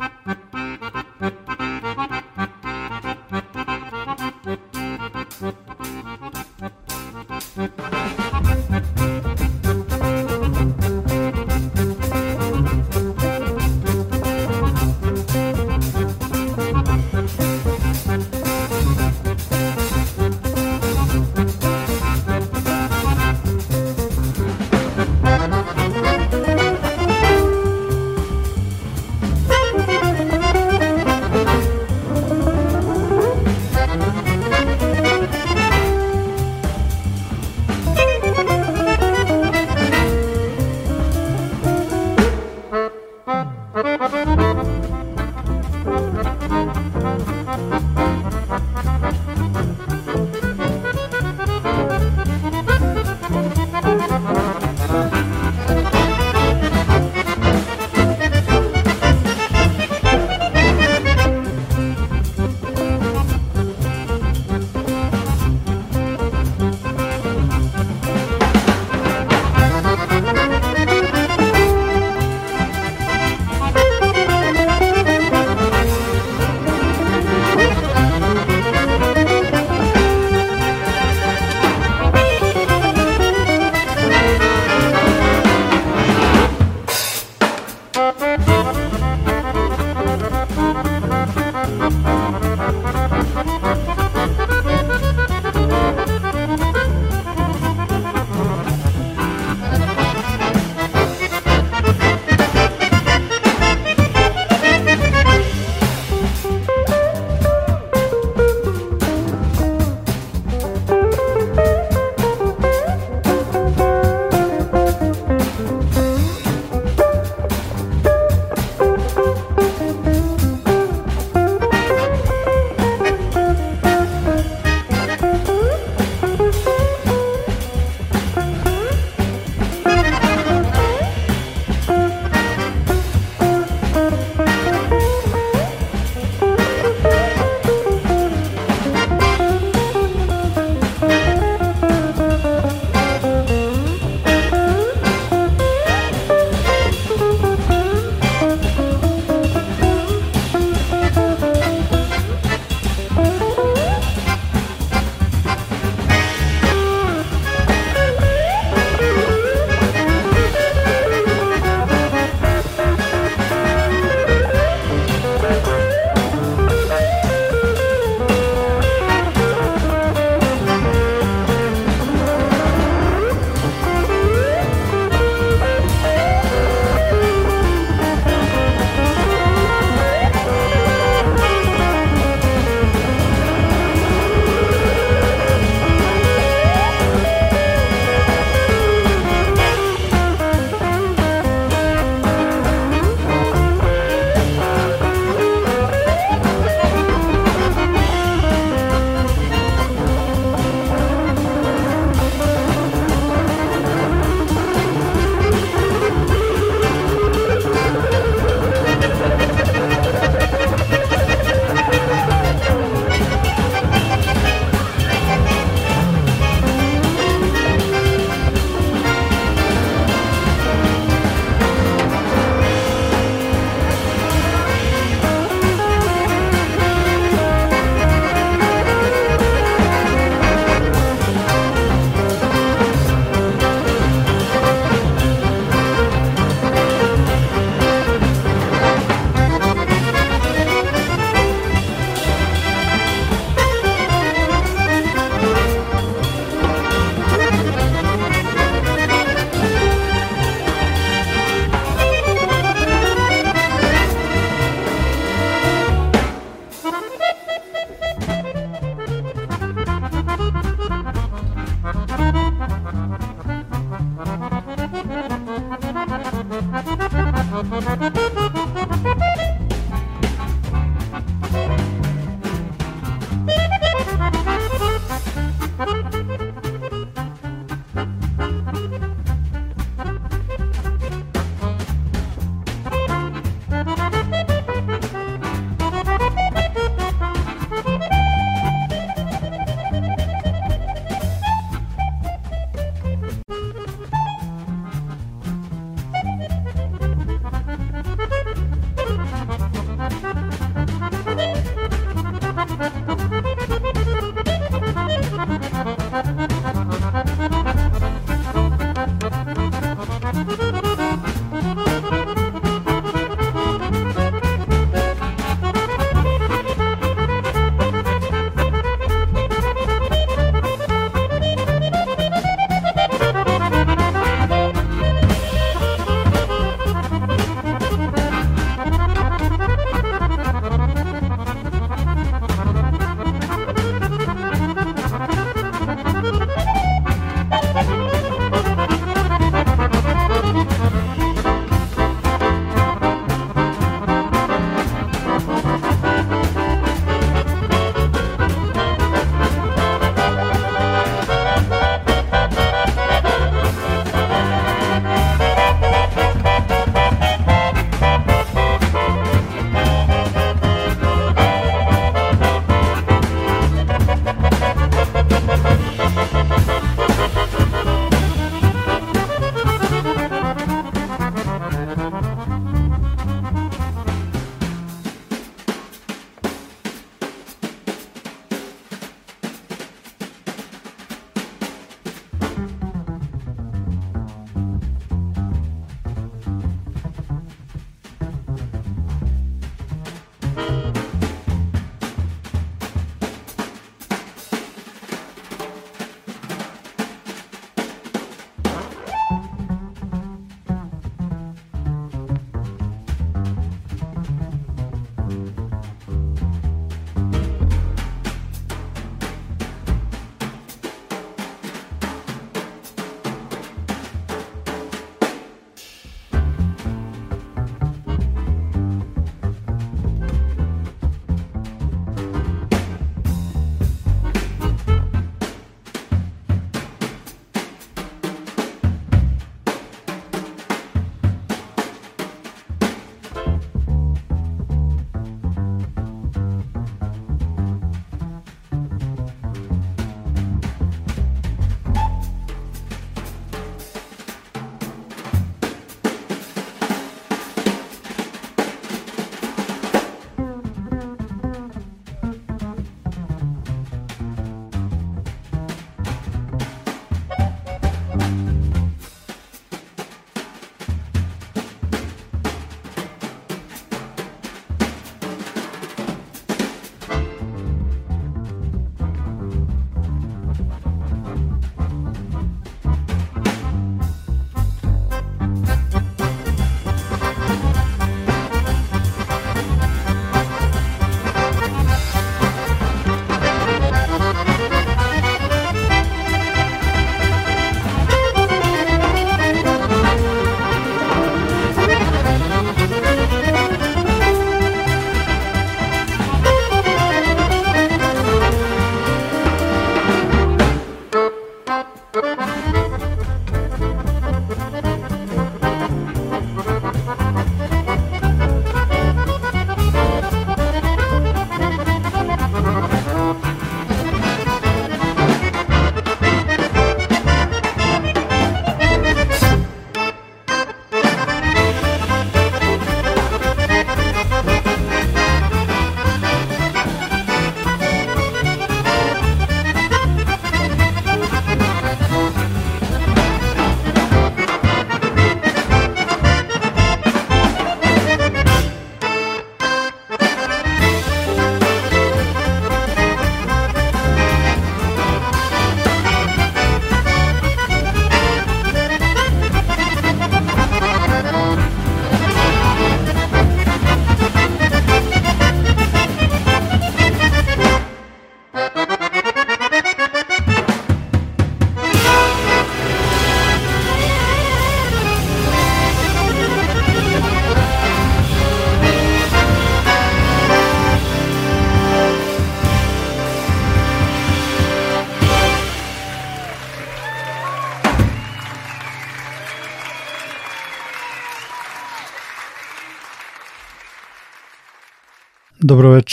Thank you.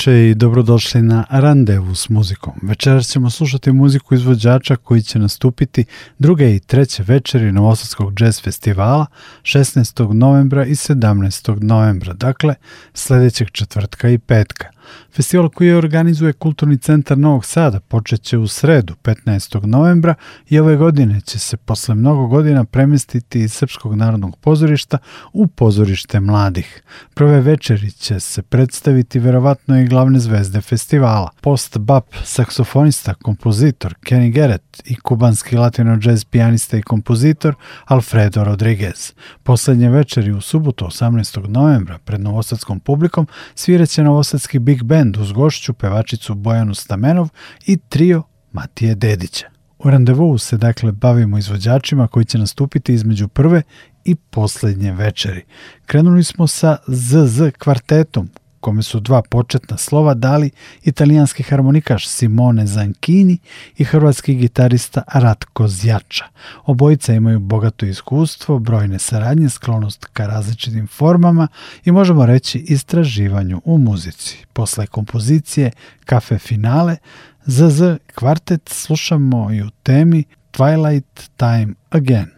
veče i dobrodošli na Randevu s muzikom. Večeras ćemo slušati muziku izvođača koji će nastupiti druge i treće večeri Novosadskog jazz festivala 16. novembra i 17. novembra, dakle sledećeg četvrtka i petka. Festival koji organizuje Kulturni centar Novog Sada počeće u sredu 15. novembra i ove godine će se posle mnogo godina premestiti iz Srpskog narodnog pozorišta u pozorište mladih. Prve večeri će se predstaviti verovatno i glavne zvezde festivala. Post-bap saksofonista, kompozitor Kenny Garrett i kubanski latino jazz pijanista i kompozitor Alfredo Rodriguez. Poslednje večeri u subotu 18. novembra pred novosadskom publikom sviraće novosadski big band bend uz gošću pevačicu Bojanu Stamenov i trio Matije Dedića. U randevovu se dakle bavimo izvođačima koji će nastupiti između prve i poslednje večeri. Krenuli smo sa ZZ kvartetom kome su dva početna slova dali italijanski harmonikaš Simone Zankini i hrvatski gitarista Ratko Zjača. Obojica imaju bogato iskustvo, brojne saradnje, sklonost ka različitim formama i možemo reći istraživanju u muzici. Posle kompozicije Kafe Finale, ZZ Kvartet slušamo i u temi Twilight Time Again.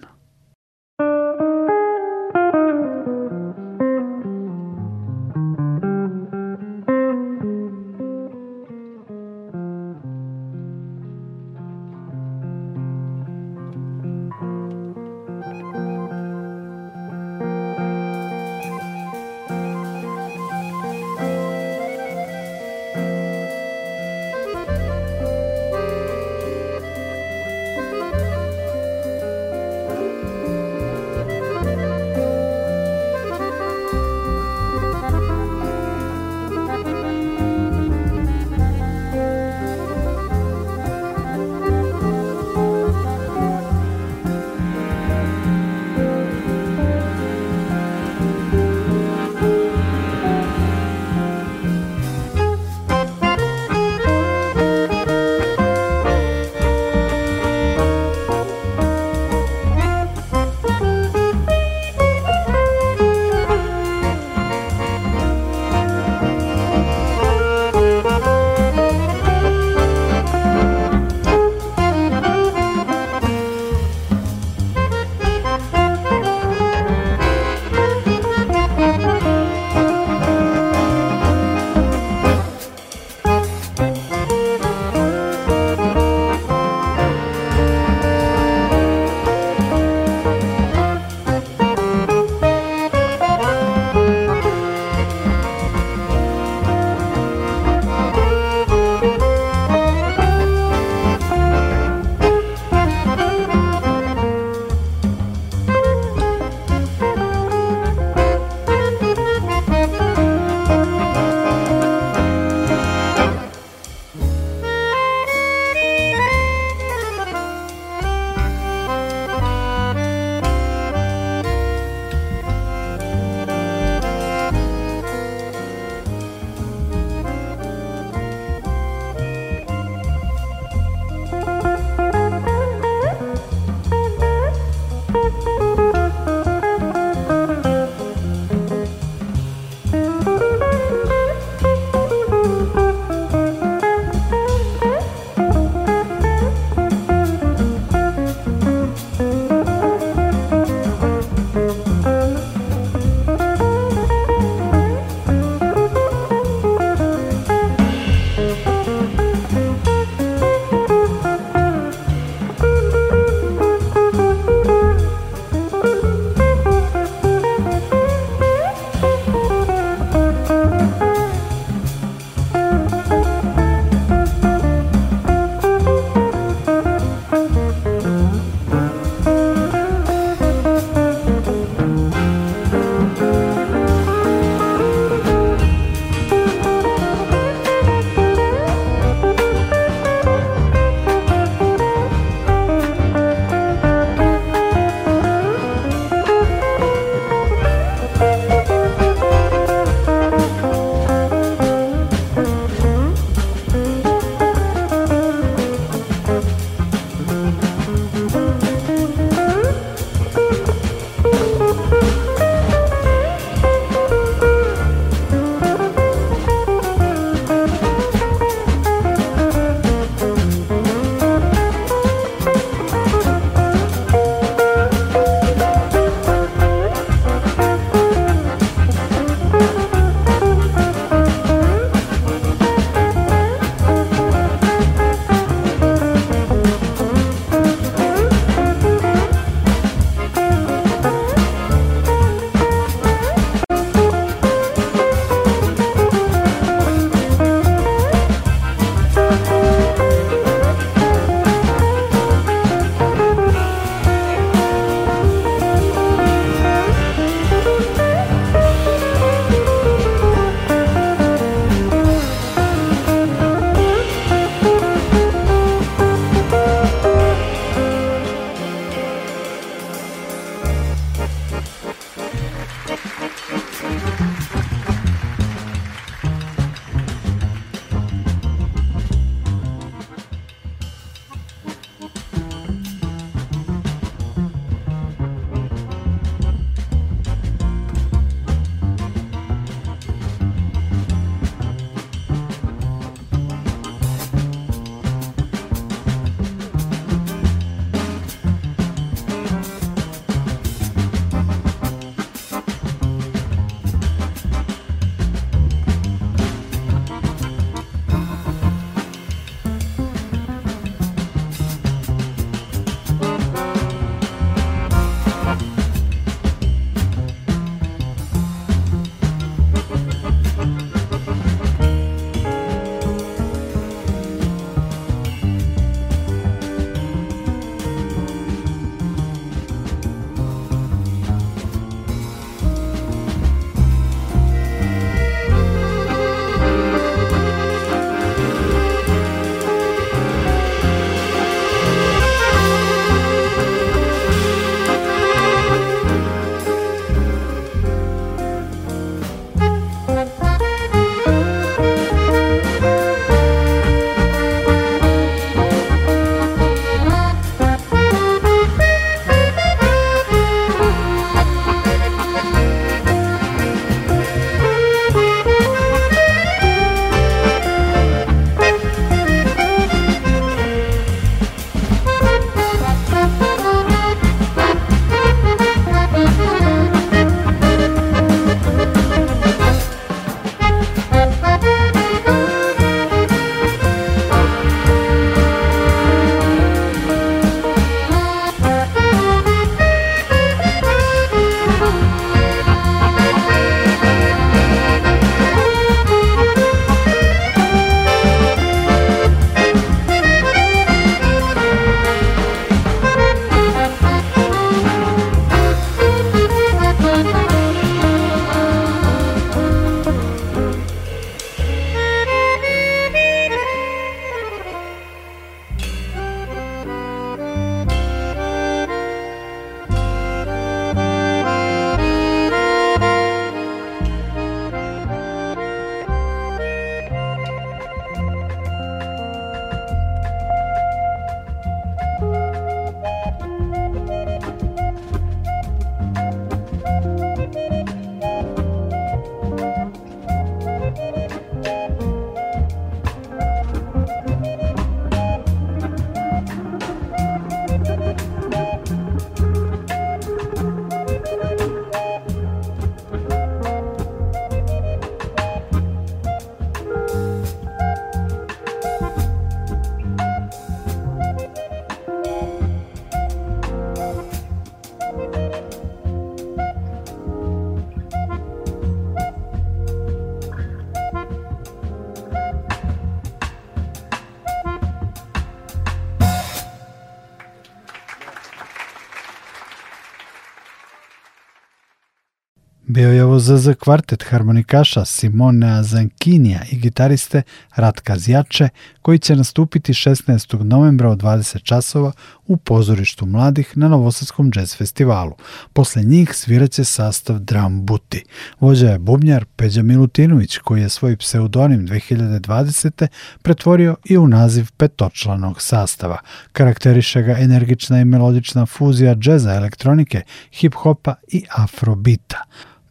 ZZ kvartet harmonikaša Simonea Zankinija i gitariste Ratka Zjače, koji će nastupiti 16. novembra u 20 časova u pozorištu mladih na Novosadskom jazz festivalu. Posle njih sviraće sastav Drum Buti. Vođa je bubnjar Peđa Milutinović, koji je svoj pseudonim 2020. pretvorio i u naziv petočlanog sastava. Karakteriše ga energična i melodična fuzija džeza, elektronike, hip-hopa i afrobita.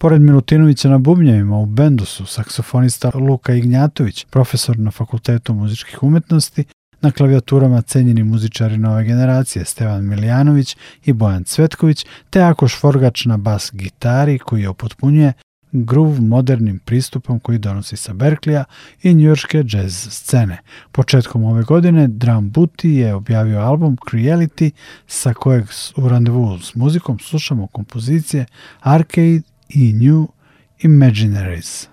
Pored Milutinovića na bubnjevima u bendu su saksofonista Luka Ignjatović, profesor na Fakultetu muzičkih umetnosti, na klavijaturama cenjeni muzičari nove generacije Stevan Milijanović i Bojan Cvetković, te Akoš Forgač na bas gitari koji je opotpunjuje groove modernim pristupom koji donosi sa Berklija i njujorske jazz scene. Početkom ove godine Drum Booty je objavio album Creality sa kojeg u randevu s muzikom slušamo kompozicije Arcade in new imaginaries.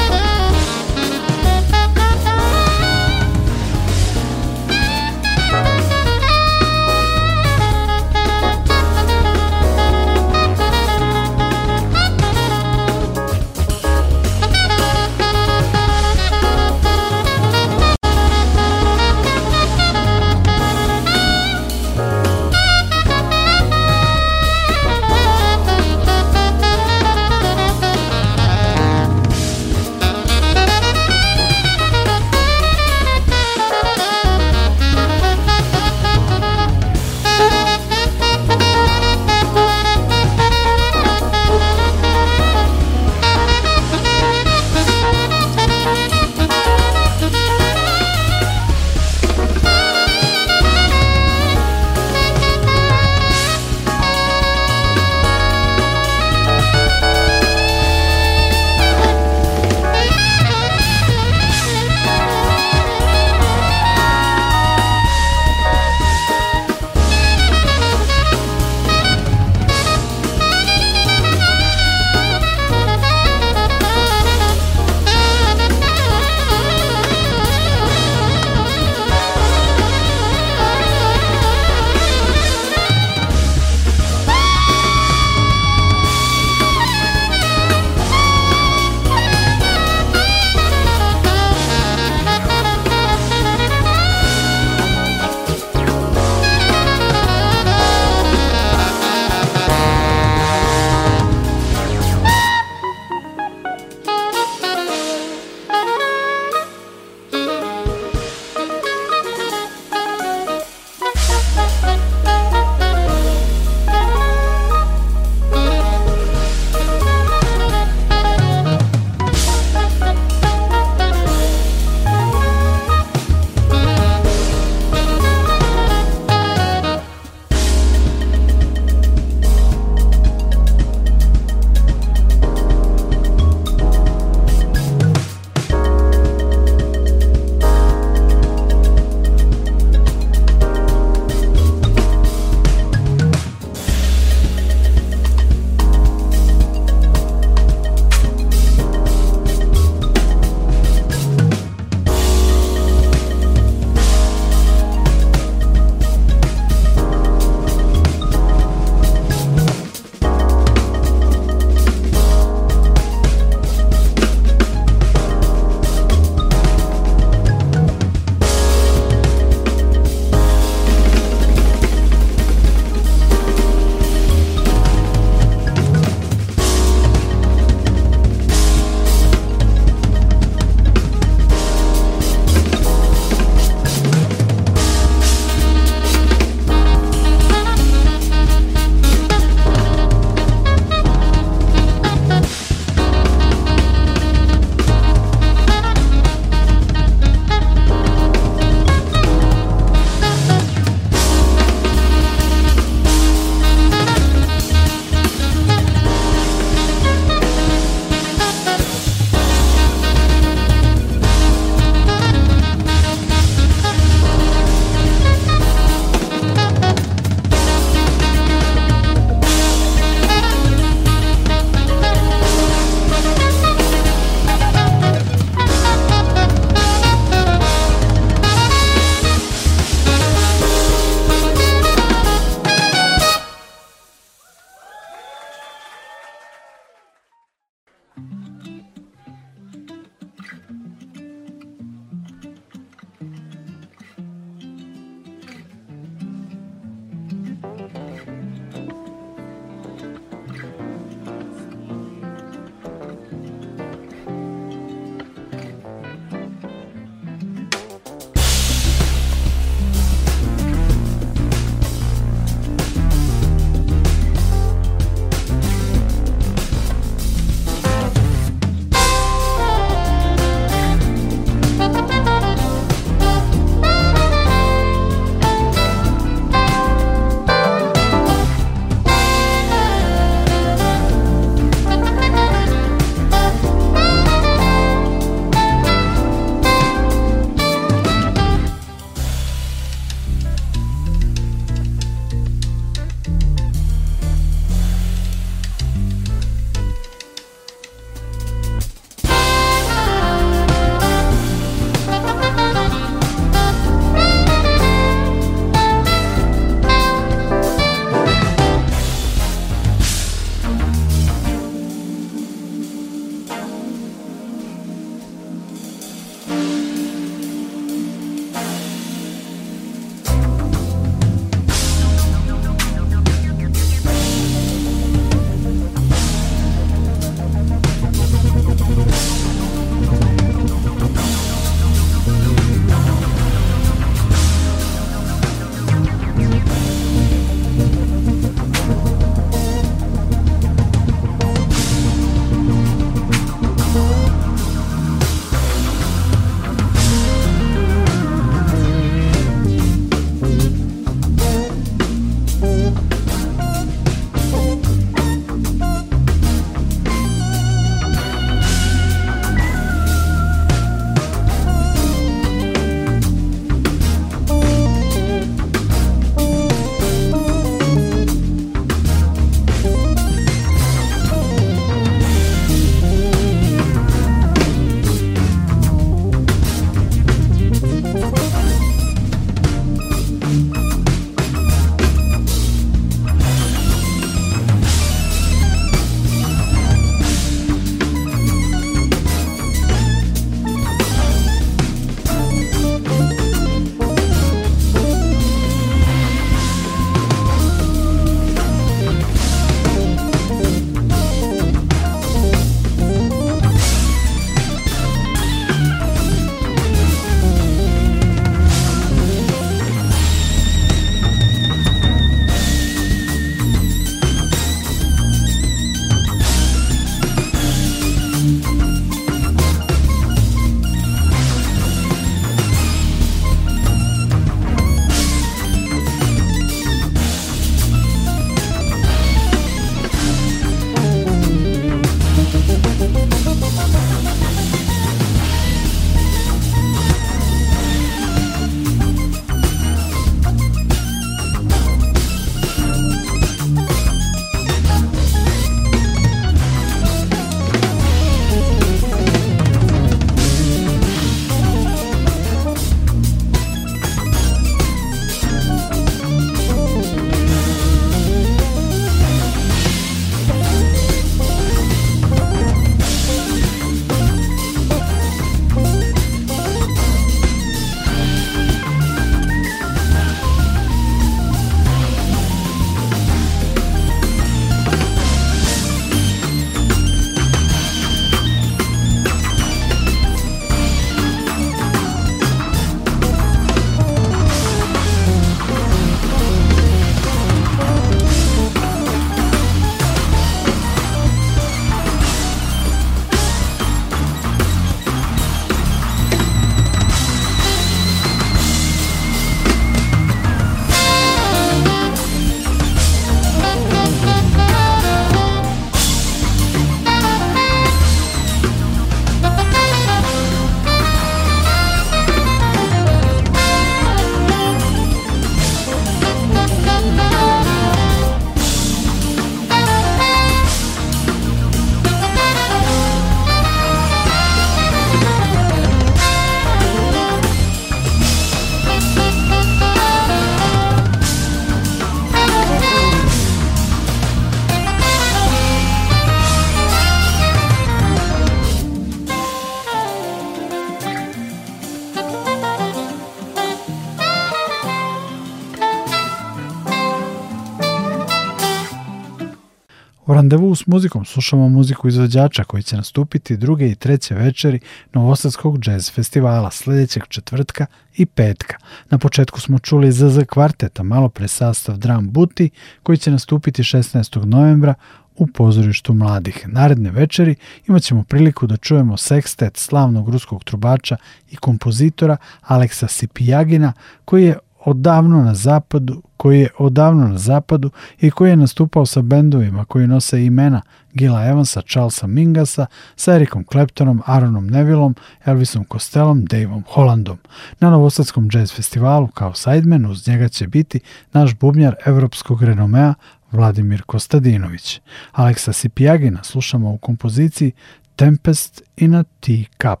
randevu s muzikom slušamo muziku izvođača koji će nastupiti druge i treće večeri Novosadskog jazz festivala sledećeg četvrtka i petka. Na početku smo čuli ZZ kvarteta, malo pre sastav Dram Buti, koji će nastupiti 16. novembra u pozorištu mladih. Naredne večeri imat ćemo priliku da čujemo sekstet slavnog ruskog trubača i kompozitora Aleksa Sipijagina, koji je odavno na zapadu koji je odavno na zapadu i koji je nastupao sa bendovima koji nose imena Gila Evansa, Charlesa Mingasa, sa Ericom Claptonom, Aaronom Nevillom, Elvisom Costellom, Daveom Hollandom. Na Novosadskom jazz festivalu kao sideman uz njega će biti naš bubnjar evropskog renomea Vladimir Kostadinović. Aleksa Sipijagina slušamo u kompoziciji Tempest in a Teacup.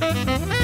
Música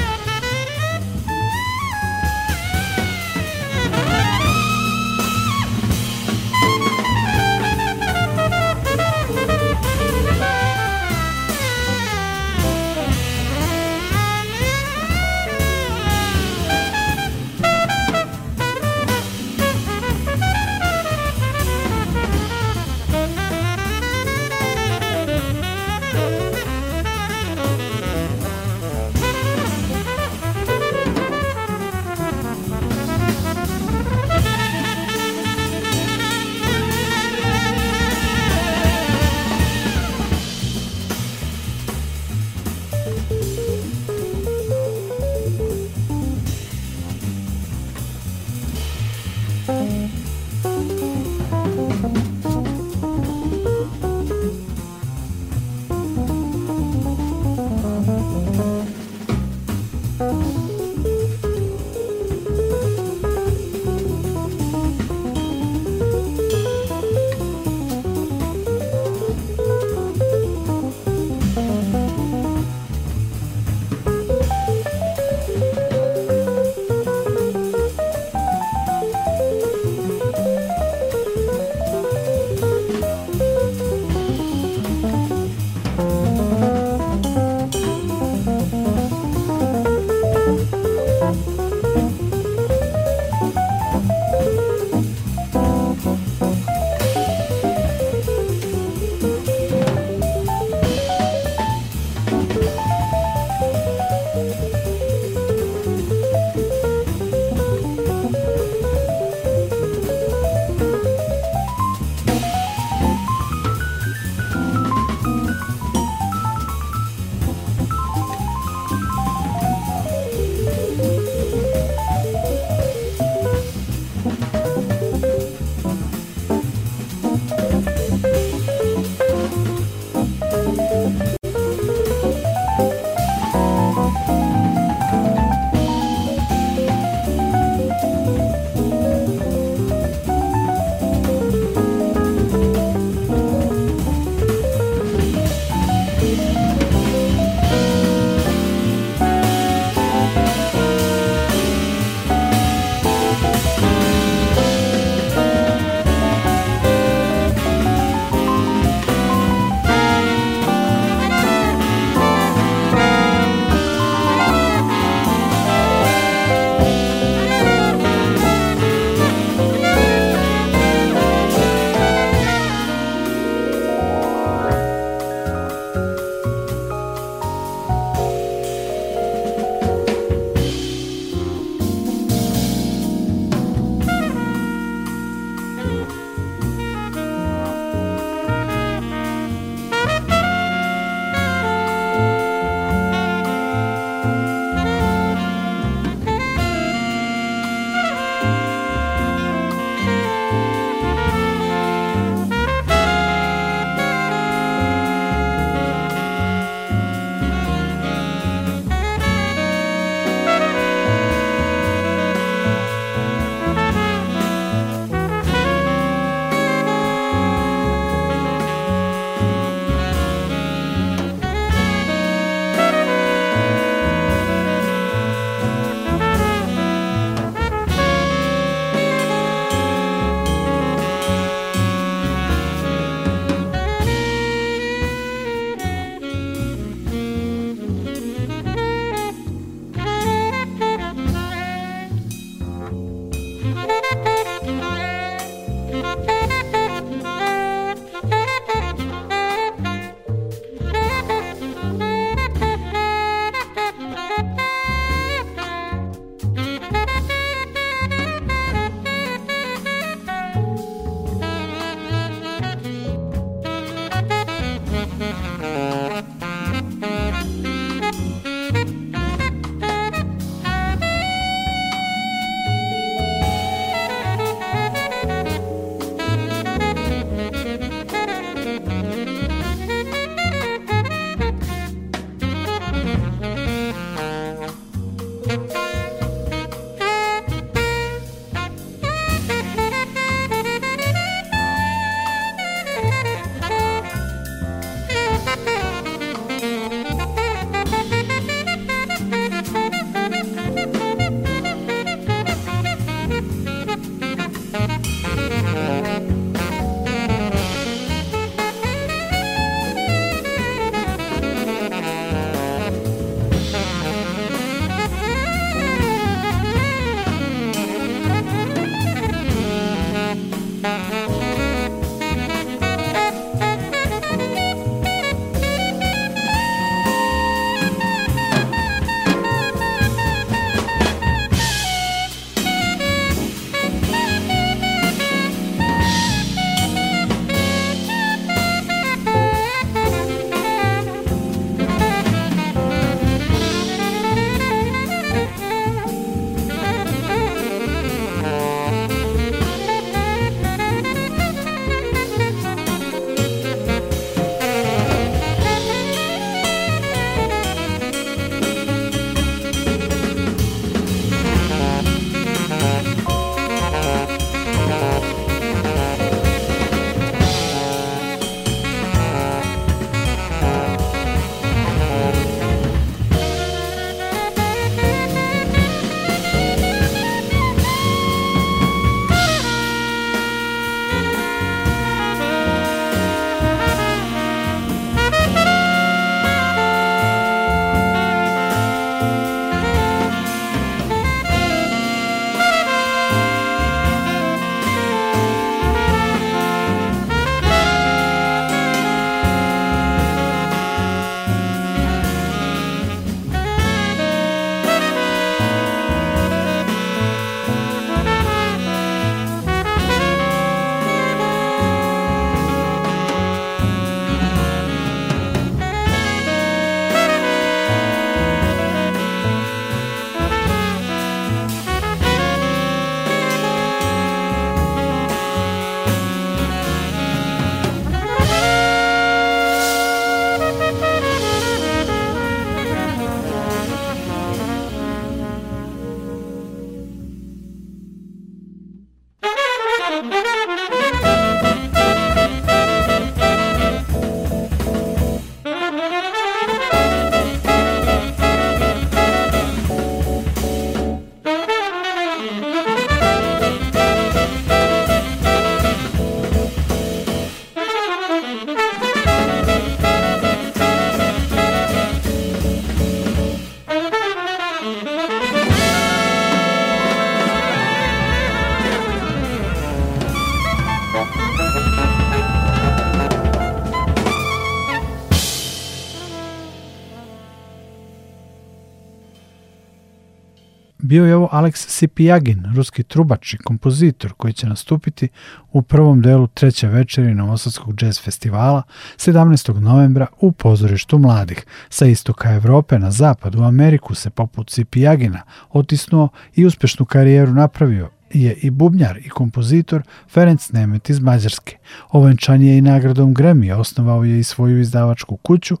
bio je ovo Alex Sipijagin, ruski trubač i kompozitor koji će nastupiti u prvom delu treće večeri Novosadskog jazz festivala 17. novembra u pozorištu mladih. Sa istoka Evrope na zapad u Ameriku se poput Sipijagina otisnuo i uspešnu karijeru napravio je i bubnjar i kompozitor Ferenc Nemet iz Mađarske. Ovenčan i nagradom Grammy, osnovao je i svoju izdavačku kuću,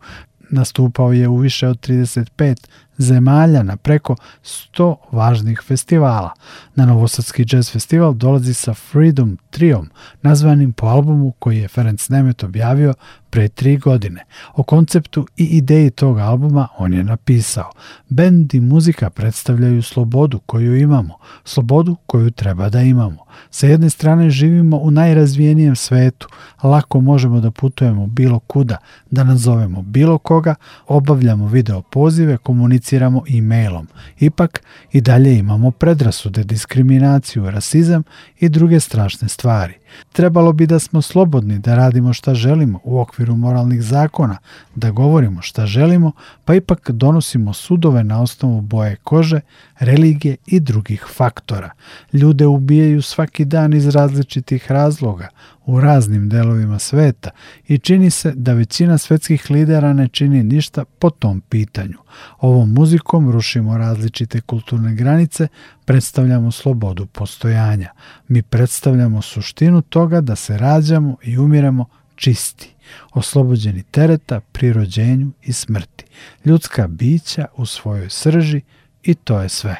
nastupao je u više od 35 zemalja na preko 100 važnih festivala. Na Novosadski jazz festival dolazi sa Freedom Triom, nazvanim po albumu koji je Ferenc Nemet objavio pre tri godine. O konceptu i ideji tog albuma on je napisao. Bend i muzika predstavljaju slobodu koju imamo, slobodu koju treba da imamo. Sa jedne strane živimo u najrazvijenijem svetu, lako možemo da putujemo bilo kuda, da nazovemo bilo koga, obavljamo video pozive, komuniciramo komuniciramo e-mailom. Ipak i dalje imamo predrasude, diskriminaciju, rasizam i druge strašne stvari. Trebalo bi da smo slobodni, da radimo šta želimo u okviru moralnih zakona, da govorimo šta želimo, pa ipak donosimo sudove na osnovu boje kože, religije i drugih faktora. Ljude ubijaju svaki dan iz različitih razloga, u raznim delovima sveta i čini se da većina svetskih lidera ne čini ništa po tom pitanju. Ovom muzikom rušimo različite kulturne granice, predstavljamo slobodu postojanja. Mi predstavljamo suštinu od toga da se rađamo i umiremo čisti, oslobođeni tereta pri rođenju i smrti, ljudska bića u svojoj srži i to je sve.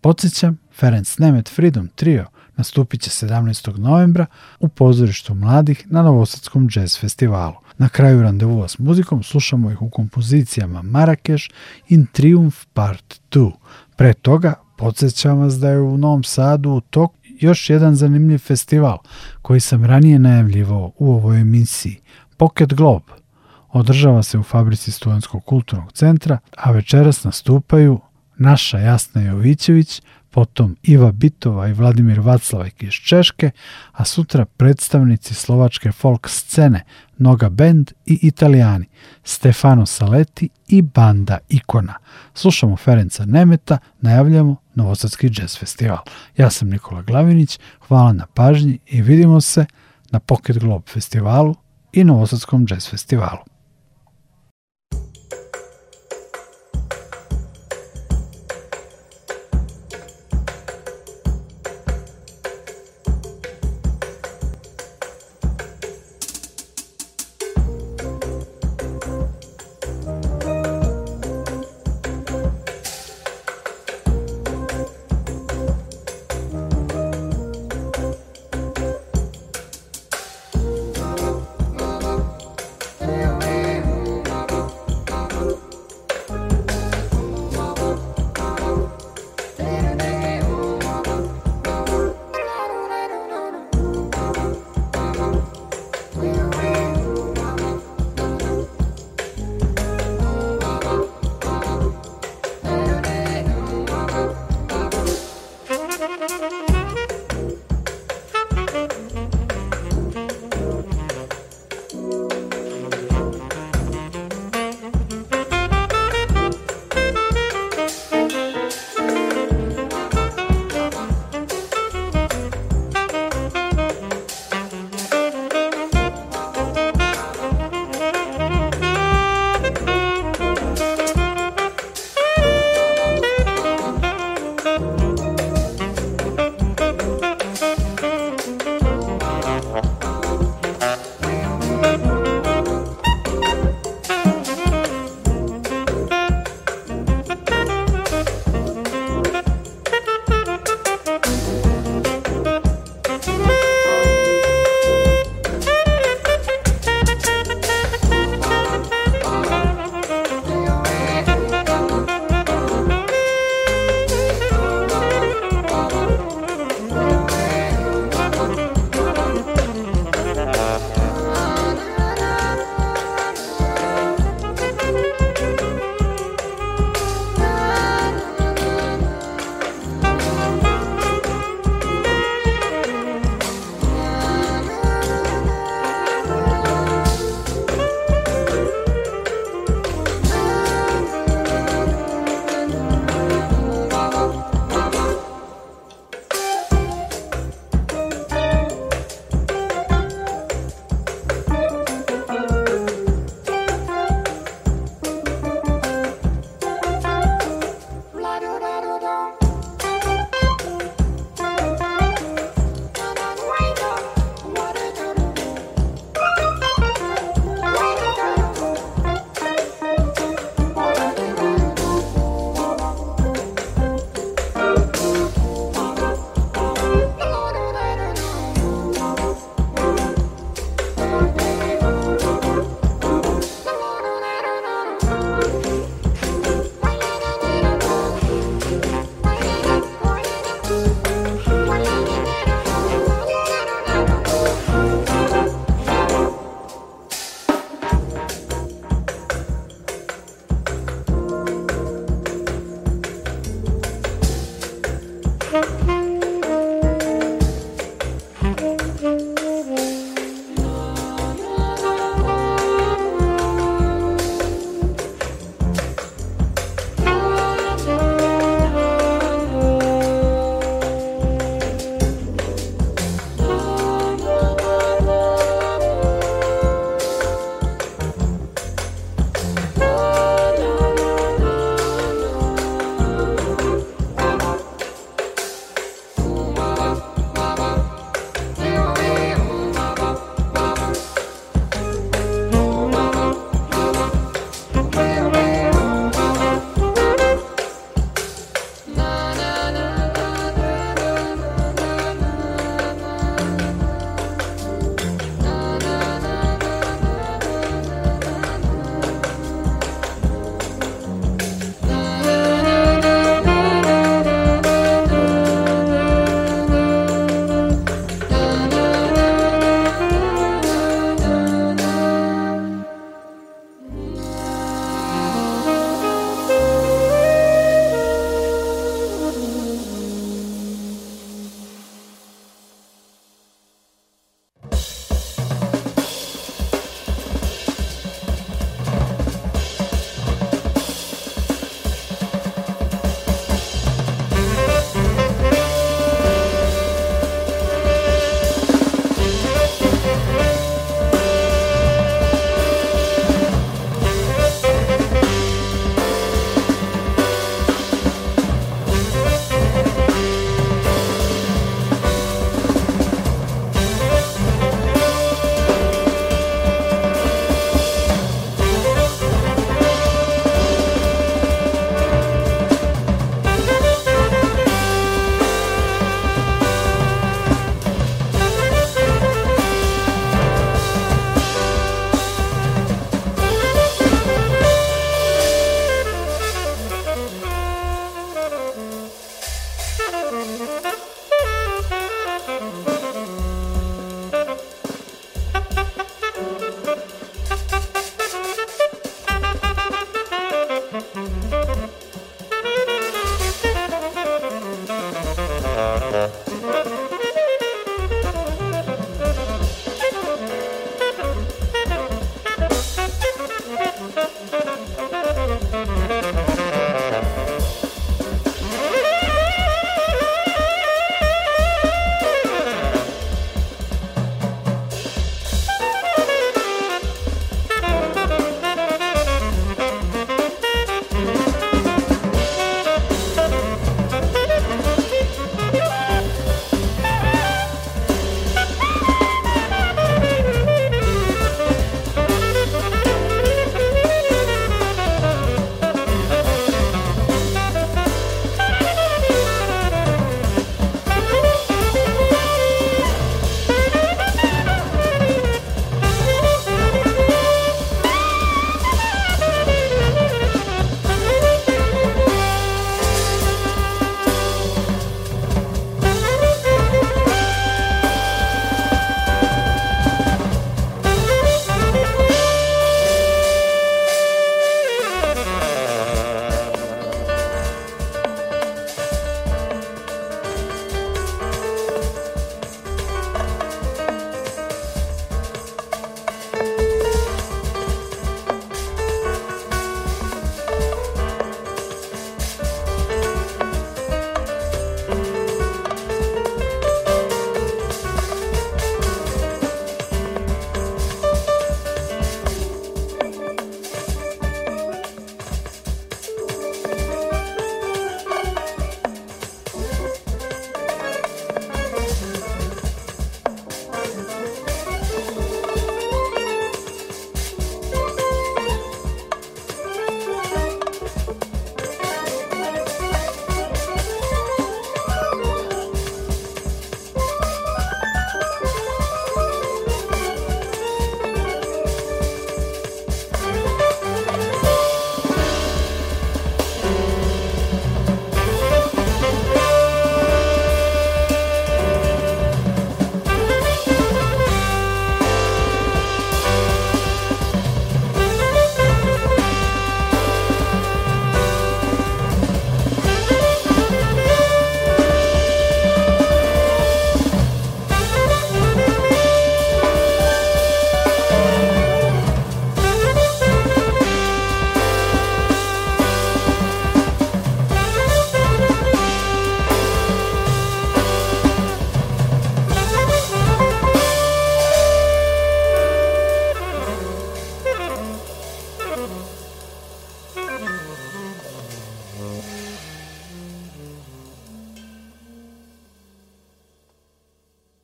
Podsećam, Ferenc Nemet Freedom Trio nastupit će 17. novembra u pozorištu mladih na Novosadskom jazz festivalu. Na kraju randevuva s muzikom slušamo ih u kompozicijama Marakeš in Triumph Part 2. Pre toga podsjećam vas da je u Novom Sadu u toku još jedan zanimljiv festival koji sam ranije najavljivao u ovoj emisiji, Pocket Globe. Održava se u fabrici Studenskog kulturnog centra, a večeras nastupaju Naša Jasna Jovićević, potom Iva Bitova i Vladimir Vaclavek iz Češke, a sutra predstavnici slovačke folk scene Noga Band i Italijani Stefano Saleti i banda Ikona. Slušamo Ferenca Nemeta, najavljamo Novosadski jazz festival. Ja sam Nikola Glavinić, hvala na pažnji i vidimo se na Pocket Globe festivalu i Novosadskom jazz festivalu.